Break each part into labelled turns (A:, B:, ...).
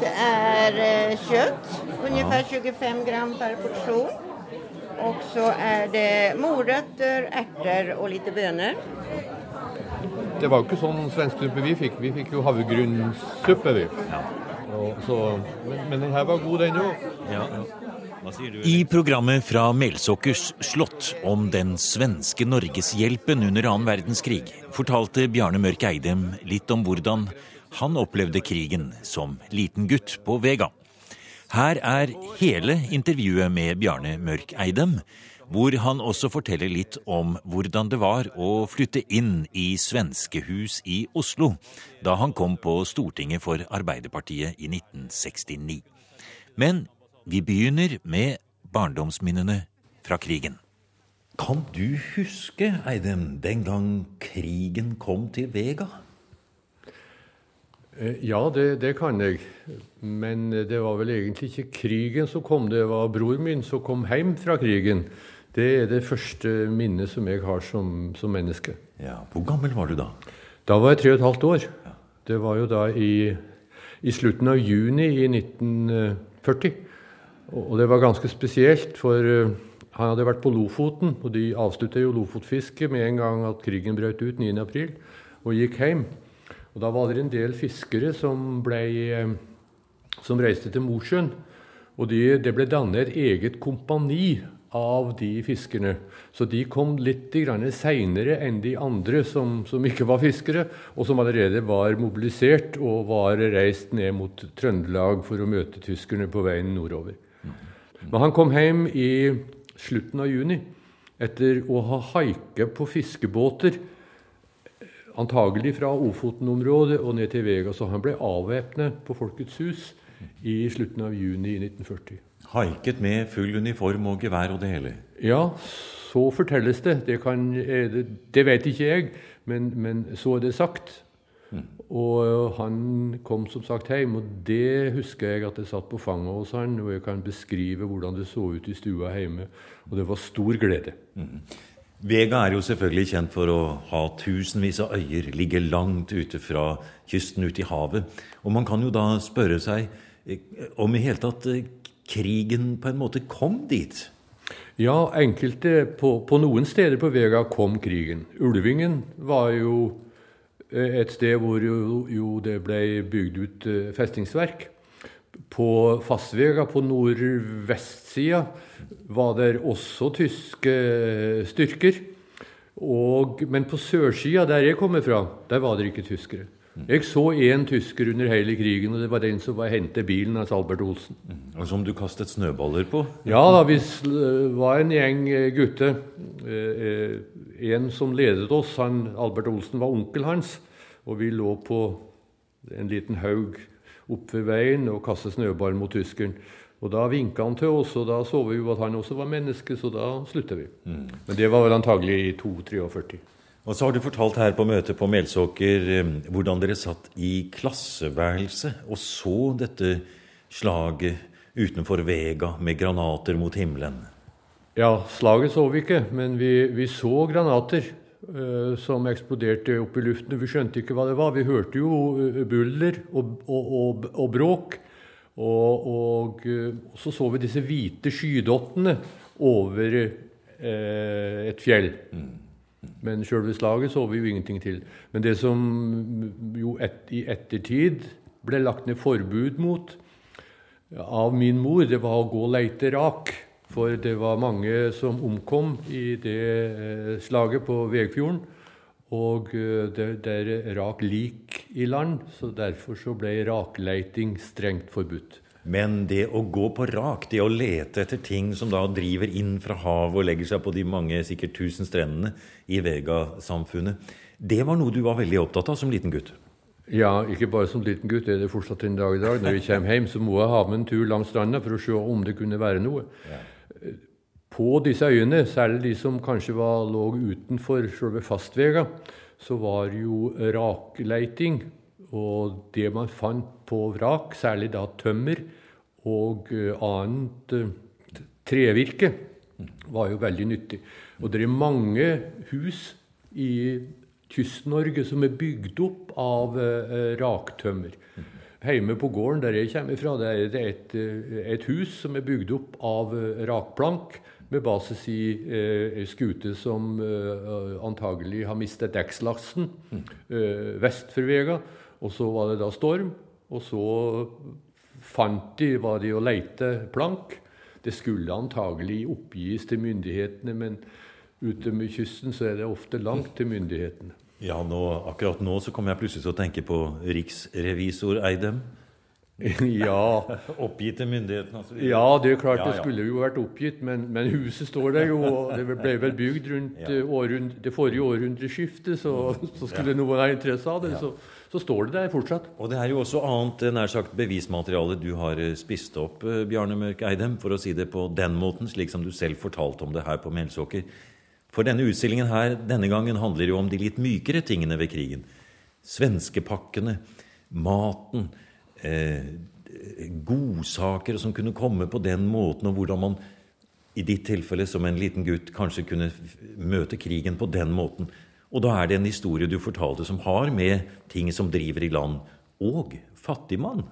A: Det er eh, kjøtt. Ungefär 25 gram per porsjon. Og så er det morøtter, erter og litt bønner.
B: Det var jo ikke sånn svensk suppe vi fikk. Vi fikk jo havregrynssuppe, vi. Og så, men, men den her var god, den òg.
C: Ja. I programmet fra Melsokkers slott om den svenske norgeshjelpen under annen verdenskrig fortalte Bjarne Mørk Eidem litt om hvordan han opplevde krigen som liten gutt på Vega. Her er hele intervjuet med Bjarne Mørk Eidem, hvor han også forteller litt om hvordan det var å flytte inn i svenskehus i Oslo da han kom på Stortinget for Arbeiderpartiet i 1969. Men vi begynner med barndomsminnene fra krigen. Kan du huske, Eidem, den gang krigen kom til Vega?
B: Eh, ja, det, det, kan jeg. Men det var vel egentlig ikke krigen som kom, det var bror min som kom hjem fra krigen. Det er det første minnet som jeg har som, som menneske.
C: Ja, Hvor gammel var du da?
B: Da var jeg tre og et halvt år. Det var jo da i, i slutten av juni i 1940. Og det var ganske spesielt, for eh, han hadde vært på Lofoten, og de avsluttet jo lofotfisket med en gang at krigen brøt ut 9.4, og gikk hjem. Og Da var det en del fiskere som, ble, eh, som reiste til Mosjøen. Og de, det ble dannet et eget kompani av de fiskerne. Så de kom litt seinere enn de andre som, som, ikke var fiskere, og som allerede var mobilisert og var reist ned mot Trøndelag for å møte tyskerne på veien nordover. Men han kom hjem i slutten av juni etter å ha haiket på fiskebåter antagelig fra Ofoten-området og ned til Vega. Så han ble avvæpnet på Folkets hus i slutten av juni 1940.
C: Haiket med full uniform og gevær og det hele?
B: Ja, så fortelles det. Det, kan, det, det vet ikke jeg, men, men, så er det sagt. Mm. Og han kom som sagt hjem, og det husker jeg at jeg satt på fanget hos han, og jeg kan beskrive hvordan det så ut i stua hjemme. Og det var stor glede. Mm.
C: Vega er jo selvfølgelig kjent for å ha tusenvis av øyer, ligge langt ute fra kysten, ute i havet. Og man kan jo da spørre seg eh, om i hele tatt eh, krigen på en måte kom dit?
B: Ja, enkelte på, på noen steder på Vega kom krigen. Ulvingen var jo eh, et sted hvor jo, jo det ble bygd ut festingsverk. På Fastvega, på nordvestsida, var det også tyske styrker. Og, men på sørsida, der jeg kommer fra, der var det ikke tyskere. Jeg så én tysker under hele krigen, og det var den som var hentet bilen hans Albert Olsen.
C: Og Som du kastet snøballer på?
B: Ja da, vi var en gjeng eh, gutter. Eh, en som ledet oss, han, Albert Olsen, var onkel hans. Og vi lå på en liten haug opp ved veien og kastet snøball mot tyskeren. Og Da vinka han til oss, og da så vi jo at han også var menneske, så da slutta vi. Mm. Men det var vel antagelig i 2-43.
C: Og så har du fortalt her på møtet på Melsåker eh, hvordan dere satt i klasseværelset og så dette slaget utenfor Vega med granater mot himmelen.
B: Ja, slaget så vi ikke, men vi, vi så granater. Eh, som eksploderte opp i luften. Vi skjønte ikke hva det var. Vi hørte jo eh, buller og, og, og, og bråk. Og, så så vi disse hvite skydottene over eh, et fjell. Men sjølve slaget så vi jo ingenting til. Men det som jo et, i ettertid ble lagt ned forbud mot av min mor, det var å gå og leite rak. For det var mange som omkom i det eh, slaget på Vegfjorden. Og det, det, er rak lik i land, så derfor så ble rakleiting strengt forbudt.
C: Men det å gå på rak, det å lete etter ting som da driver inn fra havet og legger seg på de mange, sikkert tusen strendene i Vega-samfunnet, det var noe du var veldig opptatt av som liten gutt?
B: Ja, ikke bare som liten gutt, det er det fortsatt en dag i dag. Når vi kommer hjem, så må jeg ha med en tur langs stranda for å se om det kunne være noe. Ja. På disse øyene, særlig de som kanskje var, lå utenfor selve fastvega, så var jo rakleiting og det man fant på vrak, særlig da tømmer og eh, annet eh, trevirke, var jo veldig nyttig. Og det er mange hus i Kyst-Norge som er bygd opp av eh, raktømmer. Hjemme på gården der jeg kommer fra, det er et, eh, et hus som er bygd opp av rakplank med basis i eh, skute som eh, antagelig har mistet dekkslasten eh, vest for Vega. Og så var det da storm, og så fant de, var de og leite plank. Det skulle antagelig oppgis til myndighetene, men ute med kysten så er det ofte langt til myndighetene.
C: Ja, nå, akkurat nå så kommer jeg plutselig til å tenke på riksrevisor Eidem.
B: ja.
C: Oppgitt til myndighetene Altså.
B: Ja, det er klart
C: Ja,
B: det skulle jo vært oppgitt, men, men huset står der jo. og Det ble vel bygd rundt
C: Ja.
B: eh, århund- det forrige århundreskiftet, så, så skulle noen ha interesse av det, så, så står det der fortsatt.
C: Og det er jo også annet eh, nær sagt bevismateriale du har eh, spist opp, eh, Bjarne Mørk Eidem, for å si det på den måten, slik som du selv fortalte om det her på Melsåker. For denne utstillingen her denne gangen handler jo om de litt mykere tingene ved krigen. Svenskepakkene, maten, eh, godsaker som kunne komme på den måten, og hvordan man i ditt tilfelle som en liten gutt kanskje kunne møte krigen på den måten. Og da er det en historie du fortalte som har med ting som driver i land, og fattigmann.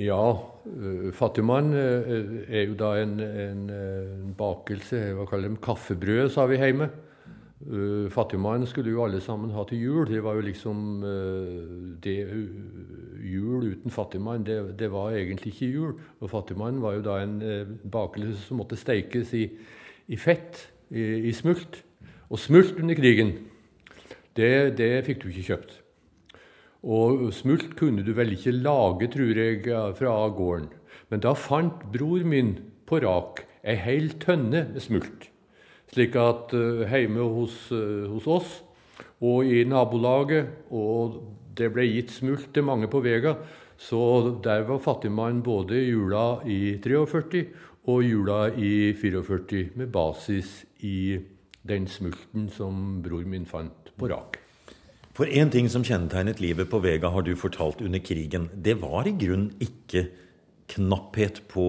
B: Ja, uh, fattigmann eh, er jo da en, en, eh, en bakelse, hva kaller de kaffebrød, sa vi hjemme. Uh, fattigmann skulle jo alle sammen ha til jul. Det var jo liksom eh, det, Jul uten fattigmann, det, det var egentlig ikke jul. Og fattigmann var jo da en eh, bakelse som måtte steikes i, i fett, i, i smult. Og smult under krigen, det, det fikk du ikke kjøpt. Og smult kunne du vel ikke lage, tror jeg, fra gården. Men da fant bror min på rak ei hel tønne med smult. Slik at uh, hjemme hos, uh, hos oss og i nabolaget, og det ble gitt smult til mange på Vega, så der var fattigmannen både jula i 43 og jula i 44, med basis i den smulten som bror min fant på rak.
C: For én ting som kjennetegnet livet på Vega, har du fortalt under krigen. Det var i grunn ikke knapphet på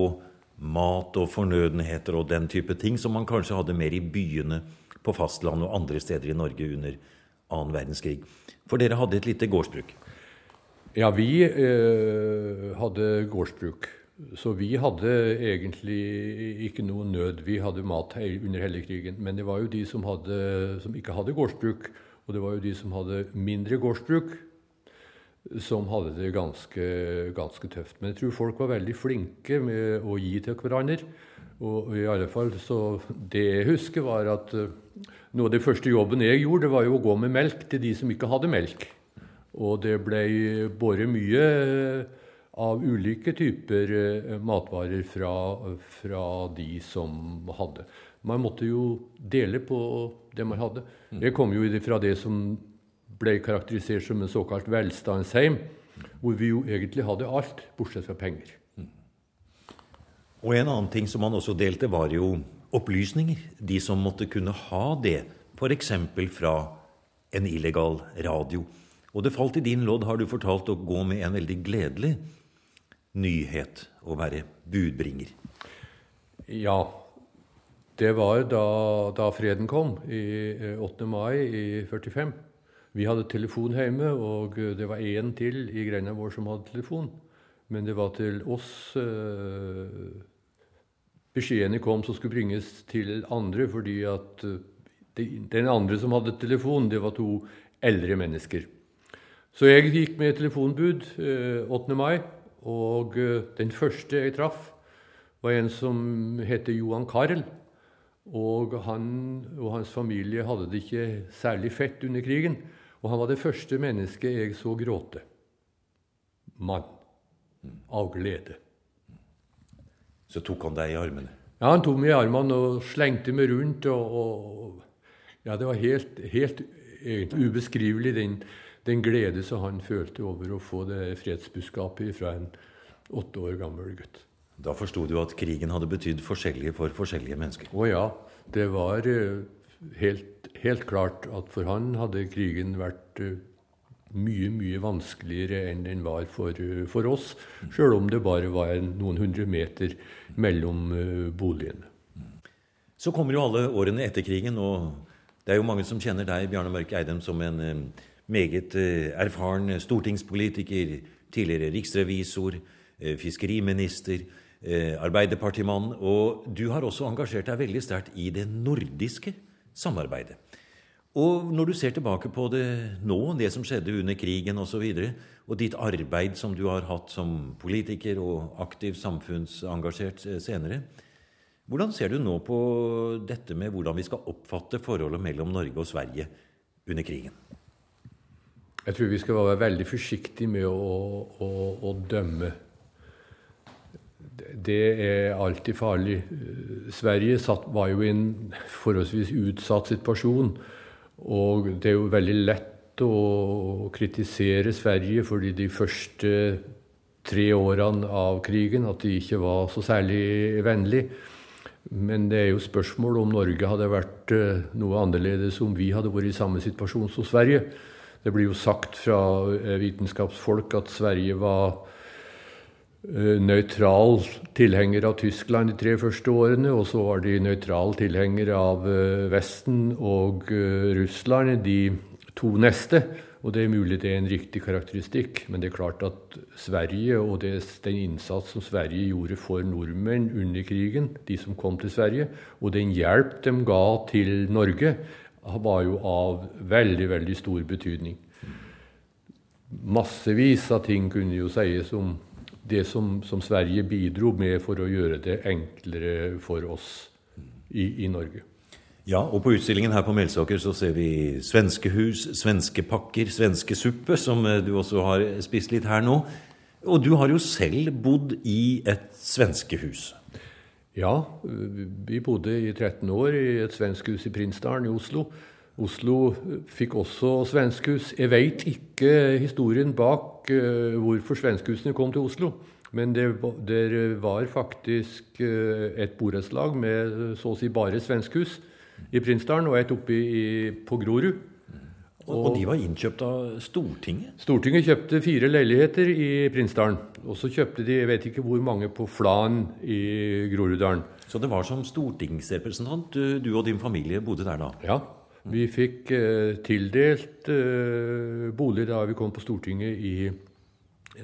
C: mat og fornødenheter og den type ting som man kanskje hadde mer i byene på fastlandet og andre steder i Norge under annen verdenskrig. For dere hadde et lite gårdsbruk.
B: Ja, vi eh, hadde gårdsbruk. Så vi hadde egentlig ikke noe nød. Vi hadde mat under hele krigen. Men det var jo de som, hadde, som ikke hadde gårdsbruk, og det var jo de som hadde mindre gårdsbruk, som hadde det ganske, ganske tøft. Men jeg tror folk var veldig flinke med å gi til hverandre. Og i alle fall, så Det jeg husker, var at eh, noe av det første jobben jeg gjorde, det var jo å gå med melk til de som ikke hadde melk. Og det ble båret mye av ulike typer eh, matvarer fra, fra de som hadde. Man måtte jo dele på det man hadde. Det kom jo fra det som ble karakterisert som en såkalt velstandsheim, hvor vi jo egentlig hadde alt, bortsett fra penger.
C: Og en annen ting som man også delte, var jo opplysninger. De som måtte kunne ha det, f.eks. fra en illegal radio. Og det falt i din lodd, har du fortalt, å gå med en veldig gledelig nyhet. Å være budbringer.
B: Ja, det var da, da freden kom, i eh, 8. mai i 45. Vi hadde telefon hjemme, og eh, det var én til i grenda vår som hadde telefon. Men det var til oss eh, beskjedene kom som skulle bringes til andre, fordi at eh, de, den andre som hadde telefon, det var to eldre mennesker. Så jeg gikk med telefonbud eh, 8. mai, og eh, den første jeg traff, var en som heter Johan Carl. Og han og hans familie hadde det ikke særlig fett under krigen. Og han var det første mennesket jeg så gråte. Mann. Av glede.
C: Så tok han deg i armene.
B: Ja, Han tok meg i armene og slengte meg rundt. Og, og ja, Det var helt, helt ubeskrivelig, den, den glede som han følte over å få det fredsbudskapet fra en åtte år gammel gutt.
C: Da forsto du at krigen hadde betydd forskjellige for forskjellige mennesker.
B: Å ja, det var eh, helt, helt klart at for han hadde krigen vært eh, mye, mye vanskeligere enn den var for, eh, for oss, sjøl om det bare var noen hundre meter mellom boligene.
C: Så kommer jo alle årene etter krigen, og Det er jo mange som kjenner deg, Bjarne Mørk Eidem, som en meget eh, erfaren stortingspolitiker, tidligere riksrevisor, eh, fiskeriminister, arbeiderpartimann. Og du har også engasjert deg veldig sterkt i det nordiske samarbeidet. Og når du ser tilbake på det nå, det som skjedde under krigen osv., og, så videre, og ditt arbeid som du har hatt som politiker og aktiv samfunnsengasjert senere, hvordan ser du nå på dette med hvordan vi skal oppfatte forholdet mellom Norge og Sverige under krigen?
B: Jeg tror vi skal være veldig forsiktige med å, å, å dømme. Det er alltid farlig. Sverige satt, var jo i en forholdsvis utsatt situasjon. Og det er jo veldig lett å kritisere Sverige fordi de første tre årene av krigen at de ikke var så særlig vennlige. Men det er jo spørsmål om Norge hadde vært eh, noe annerledes om vi hadde vært i samme situasjon som Sverige. Det blir jo sagt fra eh, vitenskapsfolk at Sverige var eh, nøytral tilhenger av Tyskland de tre første årene, og så var de nøytral tilhenger av Vesten og Russland de to neste. Og det er mulig det er en riktig karakteristikk, men det er klart at Sverige og det, den innsats som Sverige gjorde for nordmenn under krigen, de som kom til Sverige, og den hjelp de ga til Norge, var jo av veldig, veldig stor betydning. Massevis av ting kunne jo sies om det som, som Sverige bidro med for å gjøre det enklere for oss i, i Norge.
C: Ja, og på utstillingen her på Melsåker så ser vi svenskehus, svenske pakker, svenske suppe, som eh, du også har spist litt her nå. Og du har jo selv bodd i et svenskehus.
B: Ja, vi bodde i 13 år i et svenskhus i Prinsdalen i Oslo. Oslo fikk også svenskhus. Jeg veit ikke historien bak uh, hvorfor svenskehusene kom til Oslo. Men det, det var faktisk uh, et borettslag med så å si bare svenskhus i Prinsdalen og et oppe på Grorud.
C: Og, og, de var innkjøpt av Stortinget?
B: Stortinget kjøpte fire leiligheter i Prinsdalen. Og så kjøpte de jeg vet ikke hvor mange på Flan i Groruddalen.
C: Så det var som stortingsrepresentant du, og din familie bodde der da?
B: Ja. Vi fikk eh, tildelt eh, bolig da vi kom på Stortinget i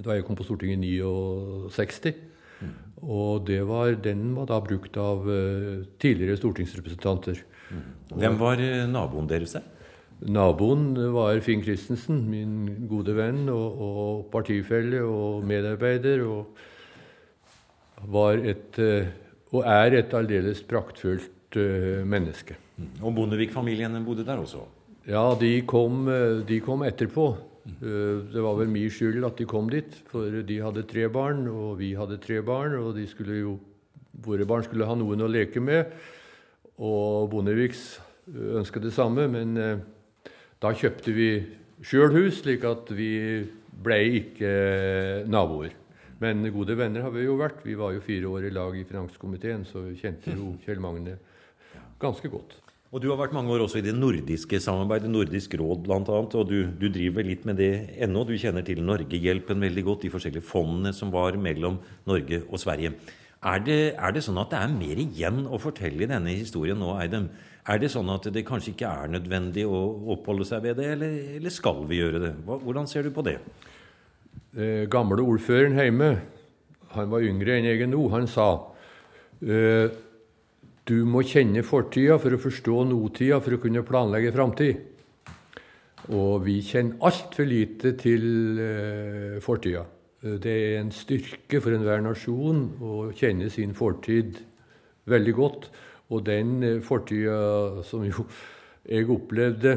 B: da jeg kom på Stortinget i 69. Mm. Og var, den var da brukt av eh, tidligere stortingsrepresentanter.
C: Hvem var eh, naboen deres der?
B: Naboen var Finn Christensen, min gode venn og, og partifelle og medarbeider. Og var et, eh, og er et aldeles praktfullt uh, menneske.
C: Mm. Og Bondevik-familien bodde der også?
B: Ja, de kom, de kom etterpå. Det var vel min skyld at de kom dit, for de hadde tre barn, og vi hadde tre barn, og de skulle jo, våre barn skulle ha noen å leke med. Og Bondeviks ønsket det samme, men eh, da kjøpte vi sjøl hus, slik at vi ble ikke naboer. Men gode venner har vi jo vært. Vi var jo fire år i lag i finanskomiteen, så vi kjente jo Kjell Magne ganske godt.
C: Og Du har vært mange år også i det nordiske samarbeidet, Nordisk råd bl.a. Og du, du, driver litt med det ennå. Du kjenner til Norgehjelpen veldig godt, de forskjellige fondene som var mellom Norge og Sverige. Er det, er det, sånn at det er mer igjen å fortelle i denne historien nå, Eidem? Er det sånn at det kanskje ikke er nødvendig å oppholde seg ved det, eller, eller skal vi gjøre det? Hvordan ser du på det?
B: Eh, gamle ordføreren hjemme, han var yngre enn jeg er nå, han sa eh, du må kjenne fortida for å forstå nåtida for å kunne planlegge framtid. Og vi kjenner altfor lite til eh, fortida. Det er en styrke for enhver nasjon å kjenne sin fortid veldig godt. Og den eh, fortida som jo jeg opplevde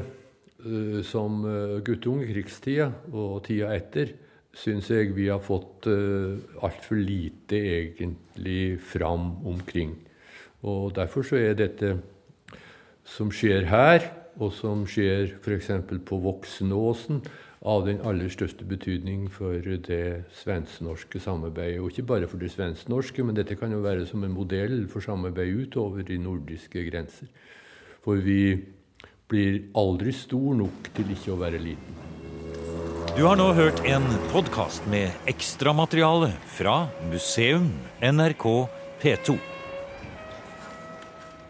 B: uh, som uh, guttunge, krigstida og tida etter, syns jeg vi har fått altfor lite egentlig fram omkring. Og derfor så er dette som skjer her, og som skjer f.eks. på Voksenåsen, av den aller største betydning for det svensk-norske samarbeidet. Og ikke bare for det svensk-norske, men dette kan jo være som en modell for samarbeid utover de nordiske grenser. For vi blir aldri stor nok til ikke å være liten.
C: Du har nå hørt en podkast med ekstramateriale fra Museum NRK P2.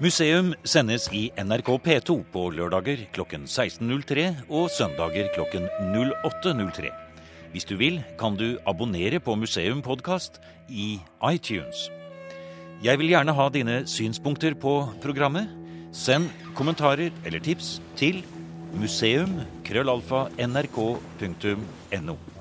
C: Museum sendes i NRK P2 på lørdager klokken 16.03 og søndager klokken 08.03. Hvis du vil, kan du abonnere på Museum podkast i iTunes. Jeg vil gjerne ha dine synspunkter på programmet. Send kommentarer eller tips til museum.krøllalfa.nrk.no.